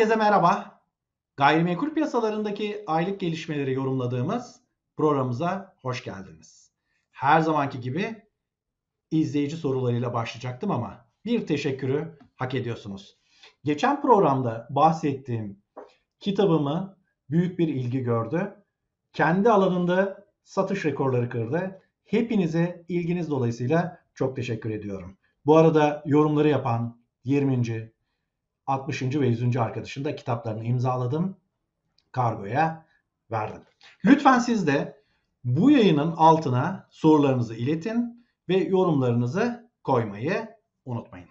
Herkese merhaba. Gayrimenkul piyasalarındaki aylık gelişmeleri yorumladığımız programımıza hoş geldiniz. Her zamanki gibi izleyici sorularıyla başlayacaktım ama bir teşekkürü hak ediyorsunuz. Geçen programda bahsettiğim kitabımı büyük bir ilgi gördü. Kendi alanında satış rekorları kırdı. Hepinize ilginiz dolayısıyla çok teşekkür ediyorum. Bu arada yorumları yapan 20. 60. ve 100. arkadaşın da kitaplarını imzaladım. Kargoya verdim. Lütfen siz de bu yayının altına sorularınızı iletin ve yorumlarınızı koymayı unutmayın.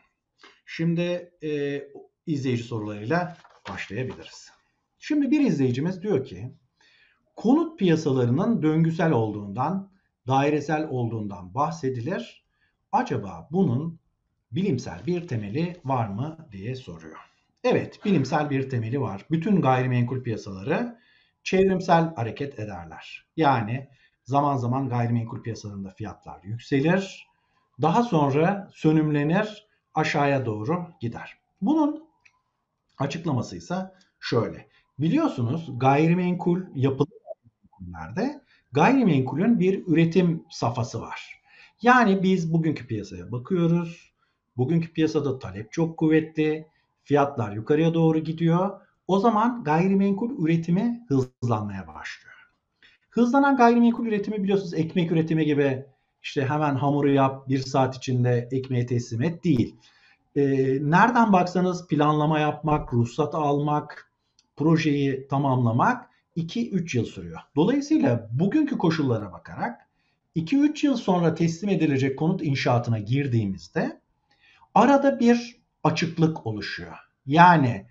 Şimdi e, izleyici sorularıyla başlayabiliriz. Şimdi bir izleyicimiz diyor ki konut piyasalarının döngüsel olduğundan, dairesel olduğundan bahsedilir. Acaba bunun bilimsel bir temeli var mı diye soruyor. Evet, bilimsel bir temeli var. Bütün gayrimenkul piyasaları çevrimsel hareket ederler. Yani zaman zaman gayrimenkul piyasalarında fiyatlar yükselir, daha sonra sönümlenir, aşağıya doğru gider. Bunun açıklaması ise şöyle. Biliyorsunuz gayrimenkul yapılı gayrimenkullerde gayrimenkulün bir üretim safhası var. Yani biz bugünkü piyasaya bakıyoruz. Bugünkü piyasada talep çok kuvvetli. Fiyatlar yukarıya doğru gidiyor. O zaman gayrimenkul üretimi hızlanmaya başlıyor. Hızlanan gayrimenkul üretimi biliyorsunuz ekmek üretimi gibi işte hemen hamuru yap bir saat içinde ekmeği teslim et değil. E, nereden baksanız planlama yapmak, ruhsat almak, projeyi tamamlamak 2-3 yıl sürüyor. Dolayısıyla bugünkü koşullara bakarak 2-3 yıl sonra teslim edilecek konut inşaatına girdiğimizde arada bir açıklık oluşuyor. Yani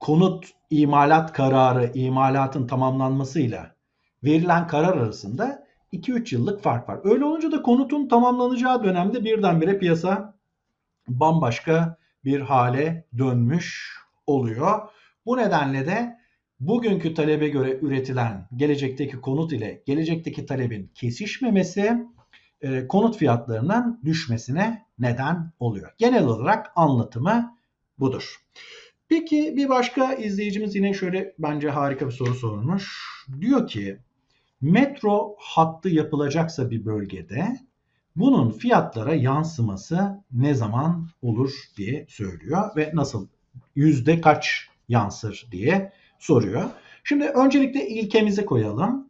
konut imalat kararı, imalatın tamamlanmasıyla verilen karar arasında 2-3 yıllık fark var. Öyle olunca da konutun tamamlanacağı dönemde birdenbire piyasa bambaşka bir hale dönmüş oluyor. Bu nedenle de bugünkü talebe göre üretilen gelecekteki konut ile gelecekteki talebin kesişmemesi e, konut fiyatlarının düşmesine neden oluyor. Genel olarak anlatımı budur. Peki bir başka izleyicimiz yine şöyle bence harika bir soru sormuş. Diyor ki metro hattı yapılacaksa bir bölgede bunun fiyatlara yansıması ne zaman olur diye söylüyor ve nasıl yüzde kaç yansır diye soruyor. Şimdi öncelikle ilkemizi koyalım.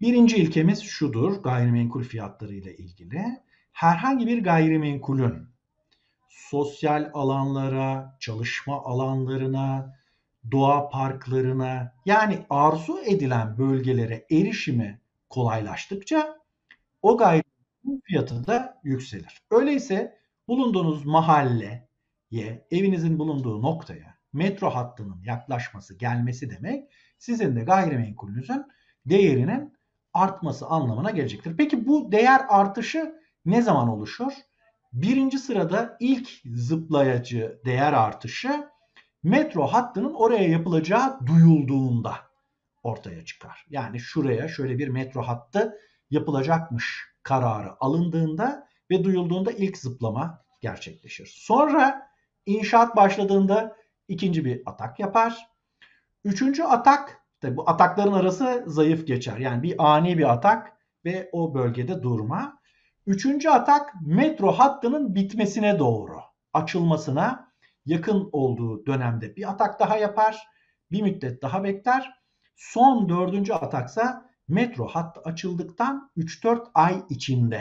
Birinci ilkemiz şudur gayrimenkul fiyatları ile ilgili. Herhangi bir gayrimenkulün sosyal alanlara, çalışma alanlarına, doğa parklarına yani arzu edilen bölgelere erişimi kolaylaştıkça o gayrimenkul fiyatı da yükselir. Öyleyse bulunduğunuz mahalleye, evinizin bulunduğu noktaya metro hattının yaklaşması, gelmesi demek sizin de gayrimenkulünüzün değerinin artması anlamına gelecektir. Peki bu değer artışı ne zaman oluşur? Birinci sırada ilk zıplayıcı değer artışı metro hattının oraya yapılacağı duyulduğunda ortaya çıkar. Yani şuraya şöyle bir metro hattı yapılacakmış kararı alındığında ve duyulduğunda ilk zıplama gerçekleşir. Sonra inşaat başladığında ikinci bir atak yapar. Üçüncü atak Tabi bu atakların arası zayıf geçer. Yani bir ani bir atak ve o bölgede durma. Üçüncü atak metro hattının bitmesine doğru açılmasına yakın olduğu dönemde bir atak daha yapar. Bir müddet daha bekler. Son dördüncü ataksa metro hattı açıldıktan 3-4 ay içinde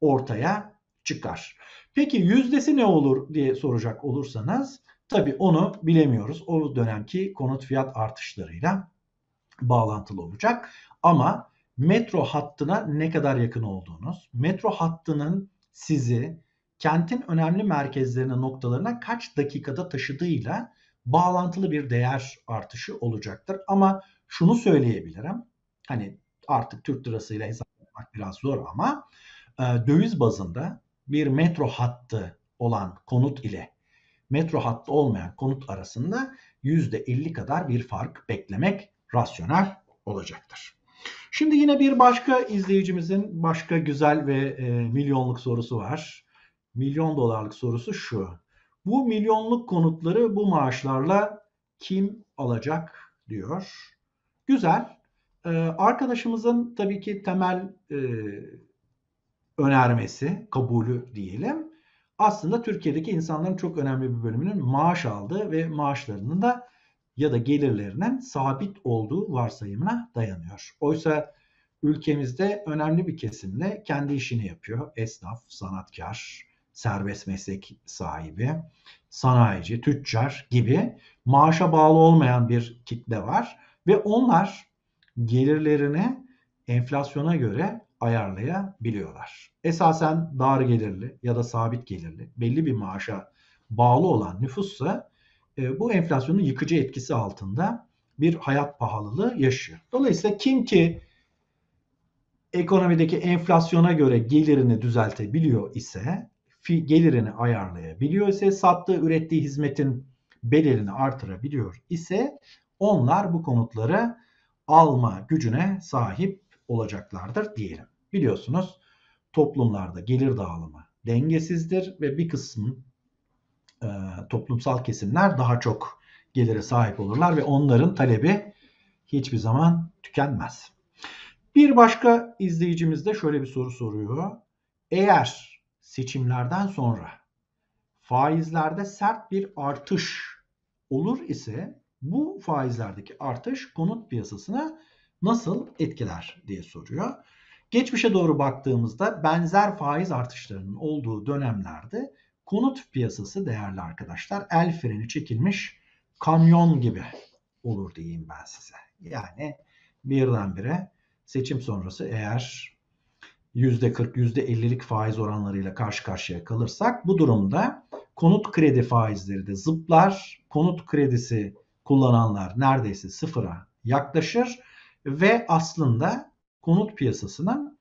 ortaya çıkar. Peki yüzdesi ne olur diye soracak olursanız tabi onu bilemiyoruz. O dönemki konut fiyat artışlarıyla bağlantılı olacak. Ama metro hattına ne kadar yakın olduğunuz, metro hattının sizi kentin önemli merkezlerine, noktalarına kaç dakikada taşıdığıyla bağlantılı bir değer artışı olacaktır. Ama şunu söyleyebilirim. Hani artık Türk lirasıyla hesaplamak biraz zor ama e, döviz bazında bir metro hattı olan konut ile metro hattı olmayan konut arasında %50 kadar bir fark beklemek rasyonel olacaktır. Şimdi yine bir başka izleyicimizin başka güzel ve e, milyonluk sorusu var. Milyon dolarlık sorusu şu. Bu milyonluk konutları bu maaşlarla kim alacak diyor. Güzel. Ee, arkadaşımızın tabii ki temel e, önermesi, kabulü diyelim. Aslında Türkiye'deki insanların çok önemli bir bölümünün maaş aldığı ve maaşlarının da ya da gelirlerinin sabit olduğu varsayımına dayanıyor. Oysa ülkemizde önemli bir kesimle kendi işini yapıyor. Esnaf, sanatkar, serbest meslek sahibi, sanayici, tüccar gibi maaşa bağlı olmayan bir kitle var ve onlar gelirlerini enflasyona göre ayarlayabiliyorlar. Esasen dar gelirli ya da sabit gelirli belli bir maaşa bağlı olan nüfussa e, bu enflasyonun yıkıcı etkisi altında bir hayat pahalılığı yaşıyor. Dolayısıyla kim ki ekonomideki enflasyona göre gelirini düzeltebiliyor ise, gelirini ayarlayabiliyor ise, sattığı, ürettiği hizmetin bedelini artırabiliyor ise onlar bu konutları alma gücüne sahip olacaklardır diyelim. Biliyorsunuz toplumlarda gelir dağılımı dengesizdir ve bir kısmı e, toplumsal kesimler daha çok gelire sahip olurlar ve onların talebi hiçbir zaman tükenmez. Bir başka izleyicimiz de şöyle bir soru soruyor. Eğer seçimlerden sonra faizlerde sert bir artış olur ise bu faizlerdeki artış konut piyasasına nasıl etkiler diye soruyor. Geçmişe doğru baktığımızda benzer faiz artışlarının olduğu dönemlerde konut piyasası değerli arkadaşlar el freni çekilmiş kamyon gibi olur diyeyim ben size. Yani birdenbire seçim sonrası eğer %40, %50'lik faiz oranlarıyla karşı karşıya kalırsak bu durumda konut kredi faizleri de zıplar. Konut kredisi kullananlar neredeyse sıfıra yaklaşır ve aslında konut piyasasının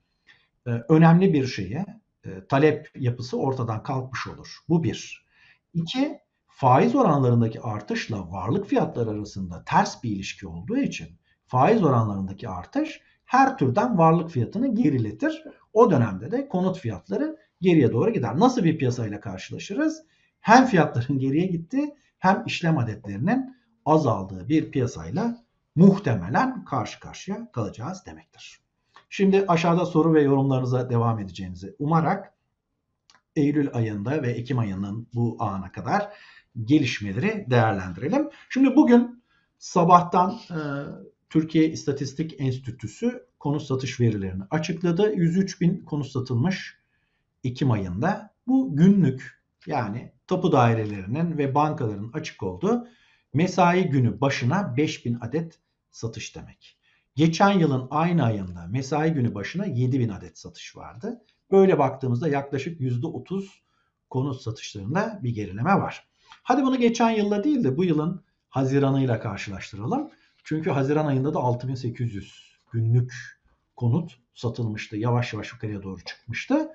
e, önemli bir şeye e, talep yapısı ortadan kalkmış olur. Bu bir. İki, faiz oranlarındaki artışla varlık fiyatları arasında ters bir ilişki olduğu için faiz oranlarındaki artış her türden varlık fiyatını geriletir. O dönemde de konut fiyatları geriye doğru gider. Nasıl bir piyasayla karşılaşırız? Hem fiyatların geriye gitti hem işlem adetlerinin azaldığı bir piyasayla muhtemelen karşı karşıya kalacağız demektir. Şimdi aşağıda soru ve yorumlarınıza devam edeceğinizi umarak Eylül ayında ve Ekim ayının bu ana kadar gelişmeleri değerlendirelim. Şimdi bugün sabahtan e, Türkiye İstatistik Enstitüsü konut satış verilerini açıkladı. 103 bin konut satılmış Ekim ayında. Bu günlük yani tapu dairelerinin ve bankaların açık olduğu mesai günü başına 5000 adet satış demek. Geçen yılın aynı ayında mesai günü başına 7000 adet satış vardı. Böyle baktığımızda yaklaşık %30 konut satışlarında bir gerileme var. Hadi bunu geçen yılla değil de bu yılın Haziran'ıyla karşılaştıralım. Çünkü Haziran ayında da 6800 günlük konut satılmıştı. Yavaş yavaş yukarıya doğru çıkmıştı.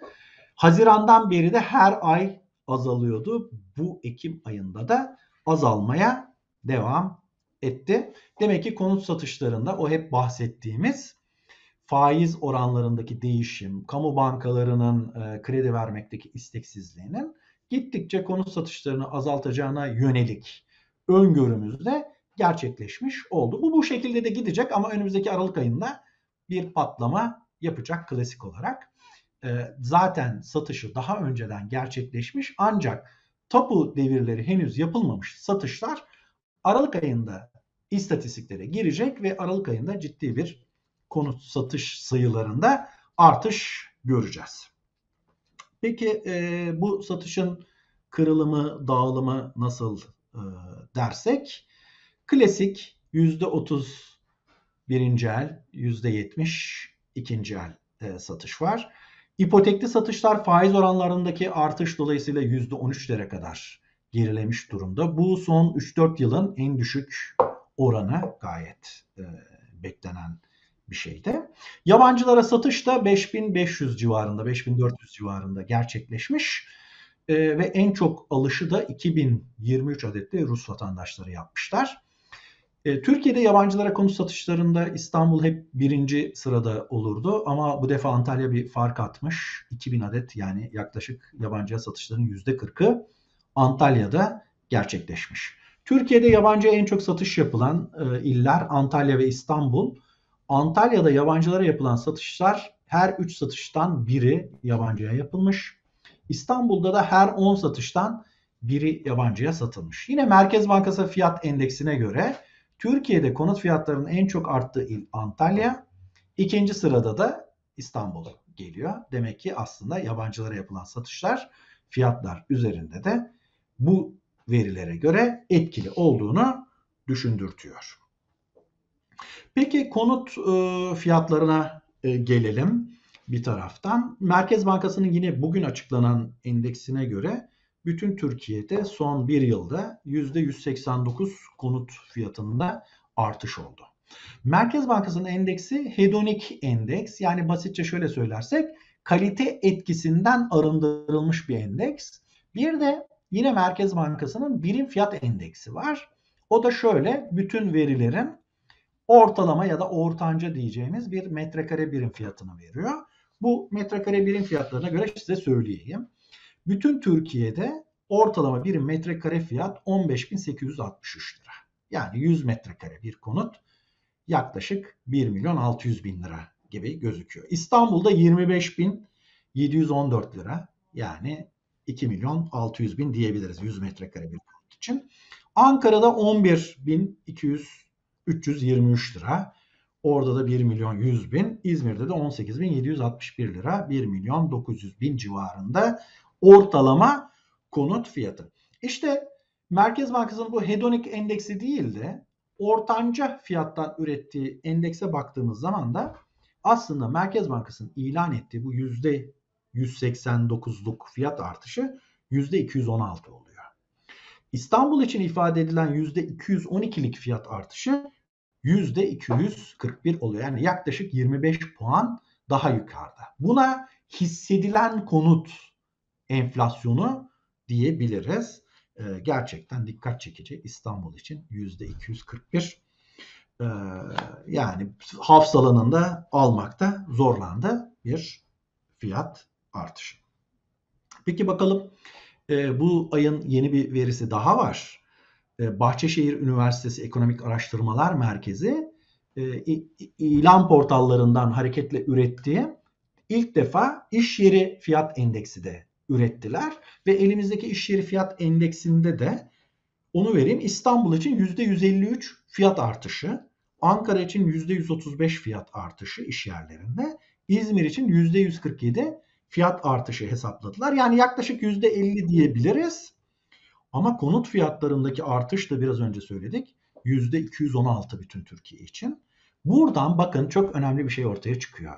Haziran'dan beri de her ay azalıyordu. Bu Ekim ayında da azalmaya devam etti. Demek ki konut satışlarında o hep bahsettiğimiz faiz oranlarındaki değişim, kamu bankalarının e, kredi vermekteki isteksizliğinin gittikçe konut satışlarını azaltacağına yönelik öngörümüz de gerçekleşmiş oldu. Bu bu şekilde de gidecek ama önümüzdeki Aralık ayında bir patlama yapacak klasik olarak. E, zaten satışı daha önceden gerçekleşmiş ancak tapu devirleri henüz yapılmamış satışlar Aralık ayında istatistiklere girecek ve Aralık ayında ciddi bir konut satış sayılarında artış göreceğiz. Peki e, bu satışın kırılımı, dağılımı nasıl e, dersek klasik %30 birinci el, %70 ikinci el e, satış var. İpotekli satışlar faiz oranlarındaki artış dolayısıyla %13'lere kadar gerilemiş durumda. Bu son 3-4 yılın en düşük oranı gayet e, beklenen bir şeydi. Yabancılara satış da 5500 civarında, 5400 civarında gerçekleşmiş. E, ve en çok alışı da 2023 adetli Rus vatandaşları yapmışlar. E, Türkiye'de yabancılara konut satışlarında İstanbul hep birinci sırada olurdu ama bu defa Antalya bir fark atmış. 2000 adet yani yaklaşık yabancıya satışların %40'ı Antalya'da gerçekleşmiş. Türkiye'de yabancıya en çok satış yapılan e, iller Antalya ve İstanbul. Antalya'da yabancılara yapılan satışlar her 3 satıştan biri yabancıya yapılmış. İstanbul'da da her 10 satıştan biri yabancıya satılmış. Yine Merkez Bankası fiyat endeksine göre Türkiye'de konut fiyatlarının en çok arttığı il Antalya. İkinci sırada da İstanbul geliyor. Demek ki aslında yabancılara yapılan satışlar fiyatlar üzerinde de bu verilere göre etkili olduğunu düşündürtüyor. Peki konut e, fiyatlarına e, gelelim bir taraftan. Merkez Bankası'nın yine bugün açıklanan endeksine göre bütün Türkiye'de son bir yılda %189 konut fiyatında artış oldu. Merkez Bankası'nın endeksi hedonik endeks yani basitçe şöyle söylersek kalite etkisinden arındırılmış bir endeks. Bir de yine Merkez Bankası'nın birim fiyat endeksi var. O da şöyle bütün verilerin ortalama ya da ortanca diyeceğimiz bir metrekare birim fiyatını veriyor. Bu metrekare birim fiyatlarına göre size söyleyeyim. Bütün Türkiye'de ortalama birim metrekare fiyat 15.863 lira. Yani 100 metrekare bir konut yaklaşık 1 milyon 600 bin lira gibi gözüküyor. İstanbul'da 25.714 lira yani 2 milyon 600 bin diyebiliriz 100 metrekare bir konut için. Ankara'da 11.200 323 lira. Orada da 1 milyon 100 bin. İzmir'de de 18 bin 761 lira. 1 milyon 900 bin civarında ortalama konut fiyatı. İşte Merkez Bankası'nın bu hedonik endeksi değil de ortanca fiyattan ürettiği endekse baktığımız zaman da aslında Merkez Bankası'nın ilan ettiği bu yüzde %189'luk fiyat artışı yüzde 216 oluyor. İstanbul için ifade edilen yüzde 212'lik fiyat artışı yüzde 241 oluyor. Yani yaklaşık 25 puan daha yukarıda. Buna hissedilen konut enflasyonu diyebiliriz. Ee, gerçekten dikkat çekici İstanbul için yüzde 241. Ee, yani hafsalanında almakta zorlandı bir fiyat artışı. Peki bakalım e, bu ayın yeni bir verisi daha var. E, Bahçeşehir Üniversitesi Ekonomik Araştırmalar Merkezi e, ilan portallarından hareketle ürettiği ilk defa iş yeri fiyat endeksi de ürettiler ve elimizdeki iş yeri fiyat endeksinde de onu vereyim İstanbul için %153 fiyat artışı, Ankara için %135 fiyat artışı iş yerlerinde, İzmir için %147 fiyat artışı hesapladılar. Yani yaklaşık %50 diyebiliriz. Ama konut fiyatlarındaki artış da biraz önce söyledik. %216 bütün Türkiye için. Buradan bakın çok önemli bir şey ortaya çıkıyor.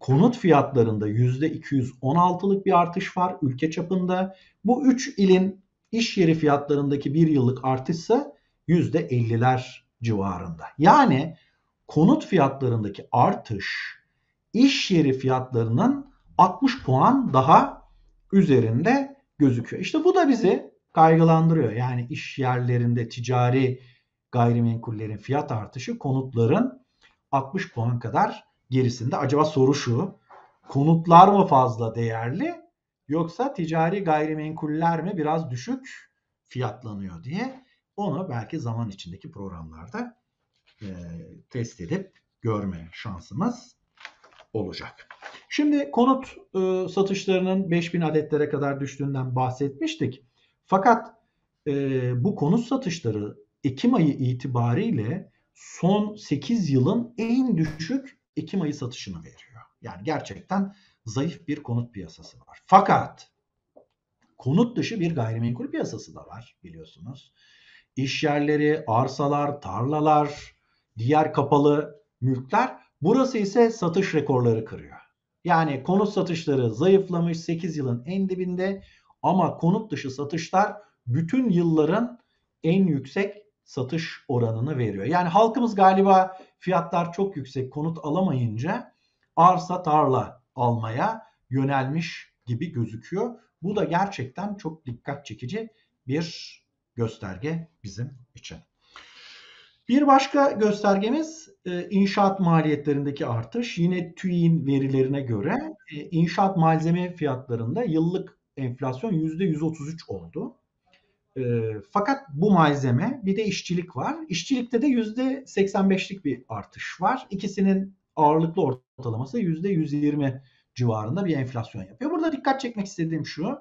Konut fiyatlarında %216'lık bir artış var ülke çapında. Bu 3 ilin iş yeri fiyatlarındaki bir yıllık artışsa %50'ler civarında. Yani konut fiyatlarındaki artış iş yeri fiyatlarının 60 puan daha üzerinde gözüküyor. İşte bu da bizi kaygılandırıyor. Yani iş yerlerinde ticari gayrimenkullerin fiyat artışı konutların 60 puan kadar gerisinde. Acaba soru şu. Konutlar mı fazla değerli yoksa ticari gayrimenkuller mi biraz düşük fiyatlanıyor diye onu belki zaman içindeki programlarda e, test edip görme şansımız olacak. Şimdi konut e, satışlarının 5000 adetlere kadar düştüğünden bahsetmiştik. Fakat e, bu konut satışları Ekim ayı itibariyle son 8 yılın en düşük Ekim ayı satışını veriyor. Yani gerçekten zayıf bir konut piyasası var. Fakat konut dışı bir gayrimenkul piyasası da var biliyorsunuz. İş yerleri, arsalar, tarlalar, diğer kapalı mülkler burası ise satış rekorları kırıyor. Yani konut satışları zayıflamış 8 yılın en dibinde ama konut dışı satışlar bütün yılların en yüksek satış oranını veriyor. Yani halkımız galiba fiyatlar çok yüksek konut alamayınca arsa tarla almaya yönelmiş gibi gözüküyor. Bu da gerçekten çok dikkat çekici bir gösterge bizim için. Bir başka göstergemiz e, inşaat maliyetlerindeki artış. Yine TÜİ'nin verilerine göre e, inşaat malzeme fiyatlarında yıllık enflasyon %133 oldu. E, fakat bu malzeme bir de işçilik var. İşçilikte de %85'lik bir artış var. İkisinin ağırlıklı ortalaması %120 civarında bir enflasyon yapıyor. Burada dikkat çekmek istediğim şu.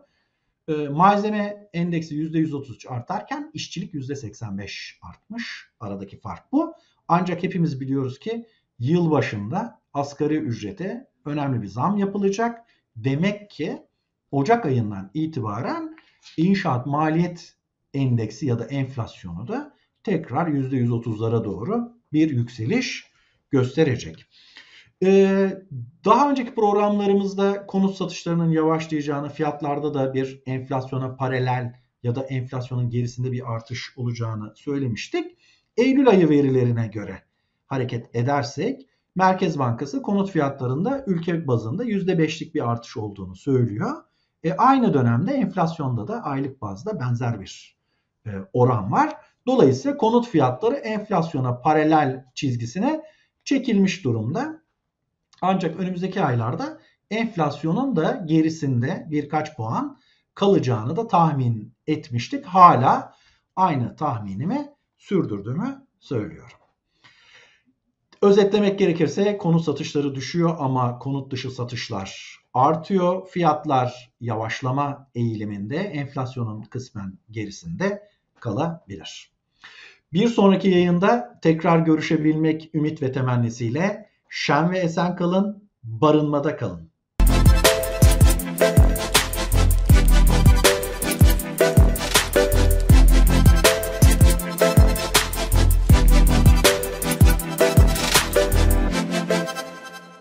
E, malzeme endeksi %133 artarken işçilik %85 artmış. Aradaki fark bu. Ancak hepimiz biliyoruz ki yıl başında asgari ücrete önemli bir zam yapılacak. Demek ki Ocak ayından itibaren inşaat maliyet endeksi ya da enflasyonu da tekrar %130'lara doğru bir yükseliş gösterecek. Ee, daha önceki programlarımızda konut satışlarının yavaşlayacağını, fiyatlarda da bir enflasyona paralel ya da enflasyonun gerisinde bir artış olacağını söylemiştik. Eylül ayı verilerine göre hareket edersek Merkez Bankası konut fiyatlarında ülke bazında %5'lik bir artış olduğunu söylüyor. E, aynı dönemde enflasyonda da aylık bazda benzer bir e, oran var. Dolayısıyla konut fiyatları enflasyona paralel çizgisine çekilmiş durumda. Ancak önümüzdeki aylarda enflasyonun da gerisinde birkaç puan kalacağını da tahmin etmiştik. Hala aynı tahminimi sürdürdüğümü söylüyorum. Özetlemek gerekirse konut satışları düşüyor ama konut dışı satışlar artıyor. Fiyatlar yavaşlama eğiliminde, enflasyonun kısmen gerisinde kalabilir. Bir sonraki yayında tekrar görüşebilmek ümit ve temennisiyle şen ve esen kalın, barınmada kalın.